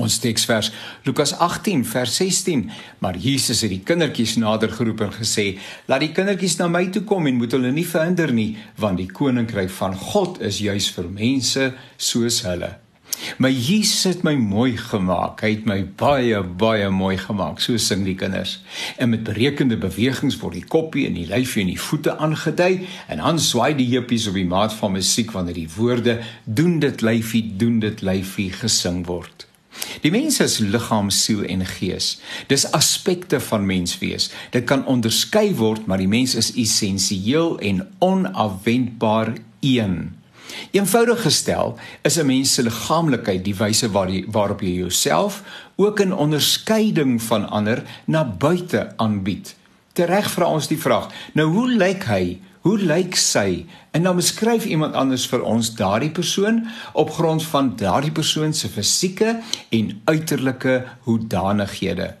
Ons teksvers Lukas 18 vers 16 maar Jesus het die kindertjies nader geroep en gesê laat die kindertjies na my toe kom en moet hulle nie verhinder nie want die koninkryk van God is juis vir mense soos hulle. My Jesus het my mooi gemaak. Hy het my baie baie mooi gemaak. So sing die kinders. En met berekende bewegings word die koppie en die lyfie en die voete aangedui en dan swaai die heupies op die maat van musiek wanneer die woorde doen dit lyfie doen dit lyfie gesing word. Die mens is liggaam, siel en gees. Dis aspekte van menswees. Dit kan onderskei word, maar die mens is essensieel en onafwendbaar een. Eenvoudig gestel, is 'n mens se liggaamlikheid die wyse waar jy, waarop jy jouself ook in onderskeiding van ander na buite aanbied. Tereg vra ons die vraag: Nou hoe lyk hy? Hoe lyk sy? En dan beskryf iemand anders vir ons daardie persoon op grond van daardie persoon se fisieke en uiterlike hoedanighede.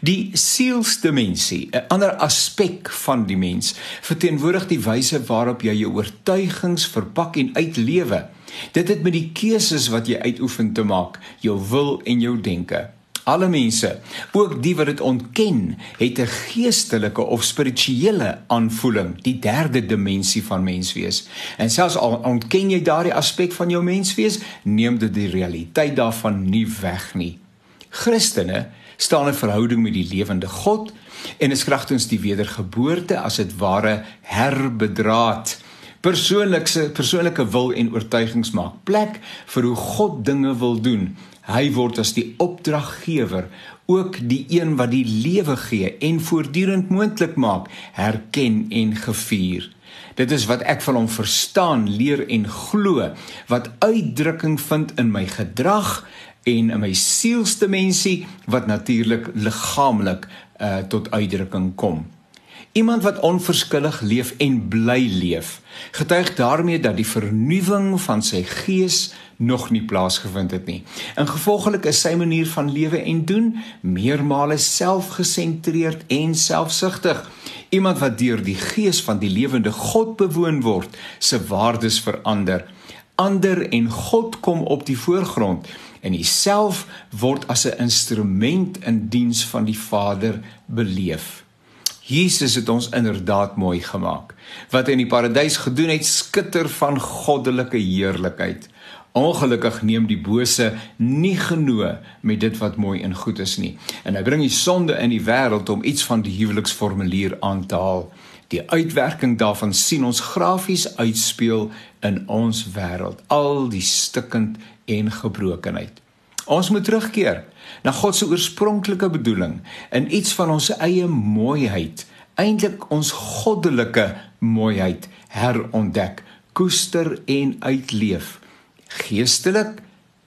Die sielsdimensie, 'n ander aspek van die mens, verteenwoordig die wyse waarop jy jou oortuigings verpak en uitlewe. Dit het met die keuses wat jy uitoefen te maak, jou wil en jou denke. Alle mense, ook die wat dit ontken, het 'n geestelike of spirituele aanvoeling, die derde dimensie van menswees. En selfs al ontken jy daardie aspek van jou menswees, neem dit die realiteit daarvan nie weg nie. Christene staan in verhouding met die lewende God en is kragtens die wedergeboorte as dit ware herbedraad persoonlike persoonlike wil en oortuigings maak plek vir hoe God dinge wil doen Hy word as die opdraggewer, ook die een wat die lewe gee en voortdurend moontlik maak, herken en gevier. Dit is wat ek van hom verstaan, leer en glo, wat uitdrukking vind in my gedrag en in my sielsdimensie wat natuurlik liggaamlik uh, tot uitdrukking kom. Iemand wat onverskillig leef en bly leef, getuig daarmee dat die vernuwing van sy gees nog nie plaasgevind het nie. In gevolglik is sy manier van lewe en doen meermale selfgesentreerd en selfsugtig. Iemand wat deur die gees van die lewende God bewoon word, se waardes verander. Ander en God kom op die voorgrond en homself word as 'n instrument in diens van die Vader beleef. Jesus het ons inderdaad mooi gemaak. Wat hy in die paradys gedoen het, skitter van goddelike heerlikheid. Ongelukkig neem die bose nie genoeg met dit wat mooi en goed is nie. En hy bring die sonde in die wêreld om iets van die huweliksformulier aan te haal. Die uitwerking daarvan sien ons grafies uitspeel in ons wêreld, al die stikkend en gebrokenheid. Ons moet terugkeer na God se oorspronklike bedoeling in iets van ons eie mooiheid, eintlik ons goddelike mooiheid herontdek, koester en uitleef. Geestelik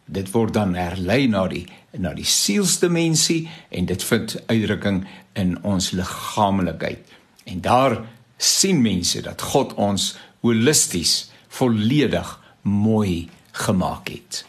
dit word dan herlei na die na die sielsdimensie en dit vind uitdrukking in ons liggaamlikheid. En daar sien mense dat God ons holisties volledig mooi gemaak het.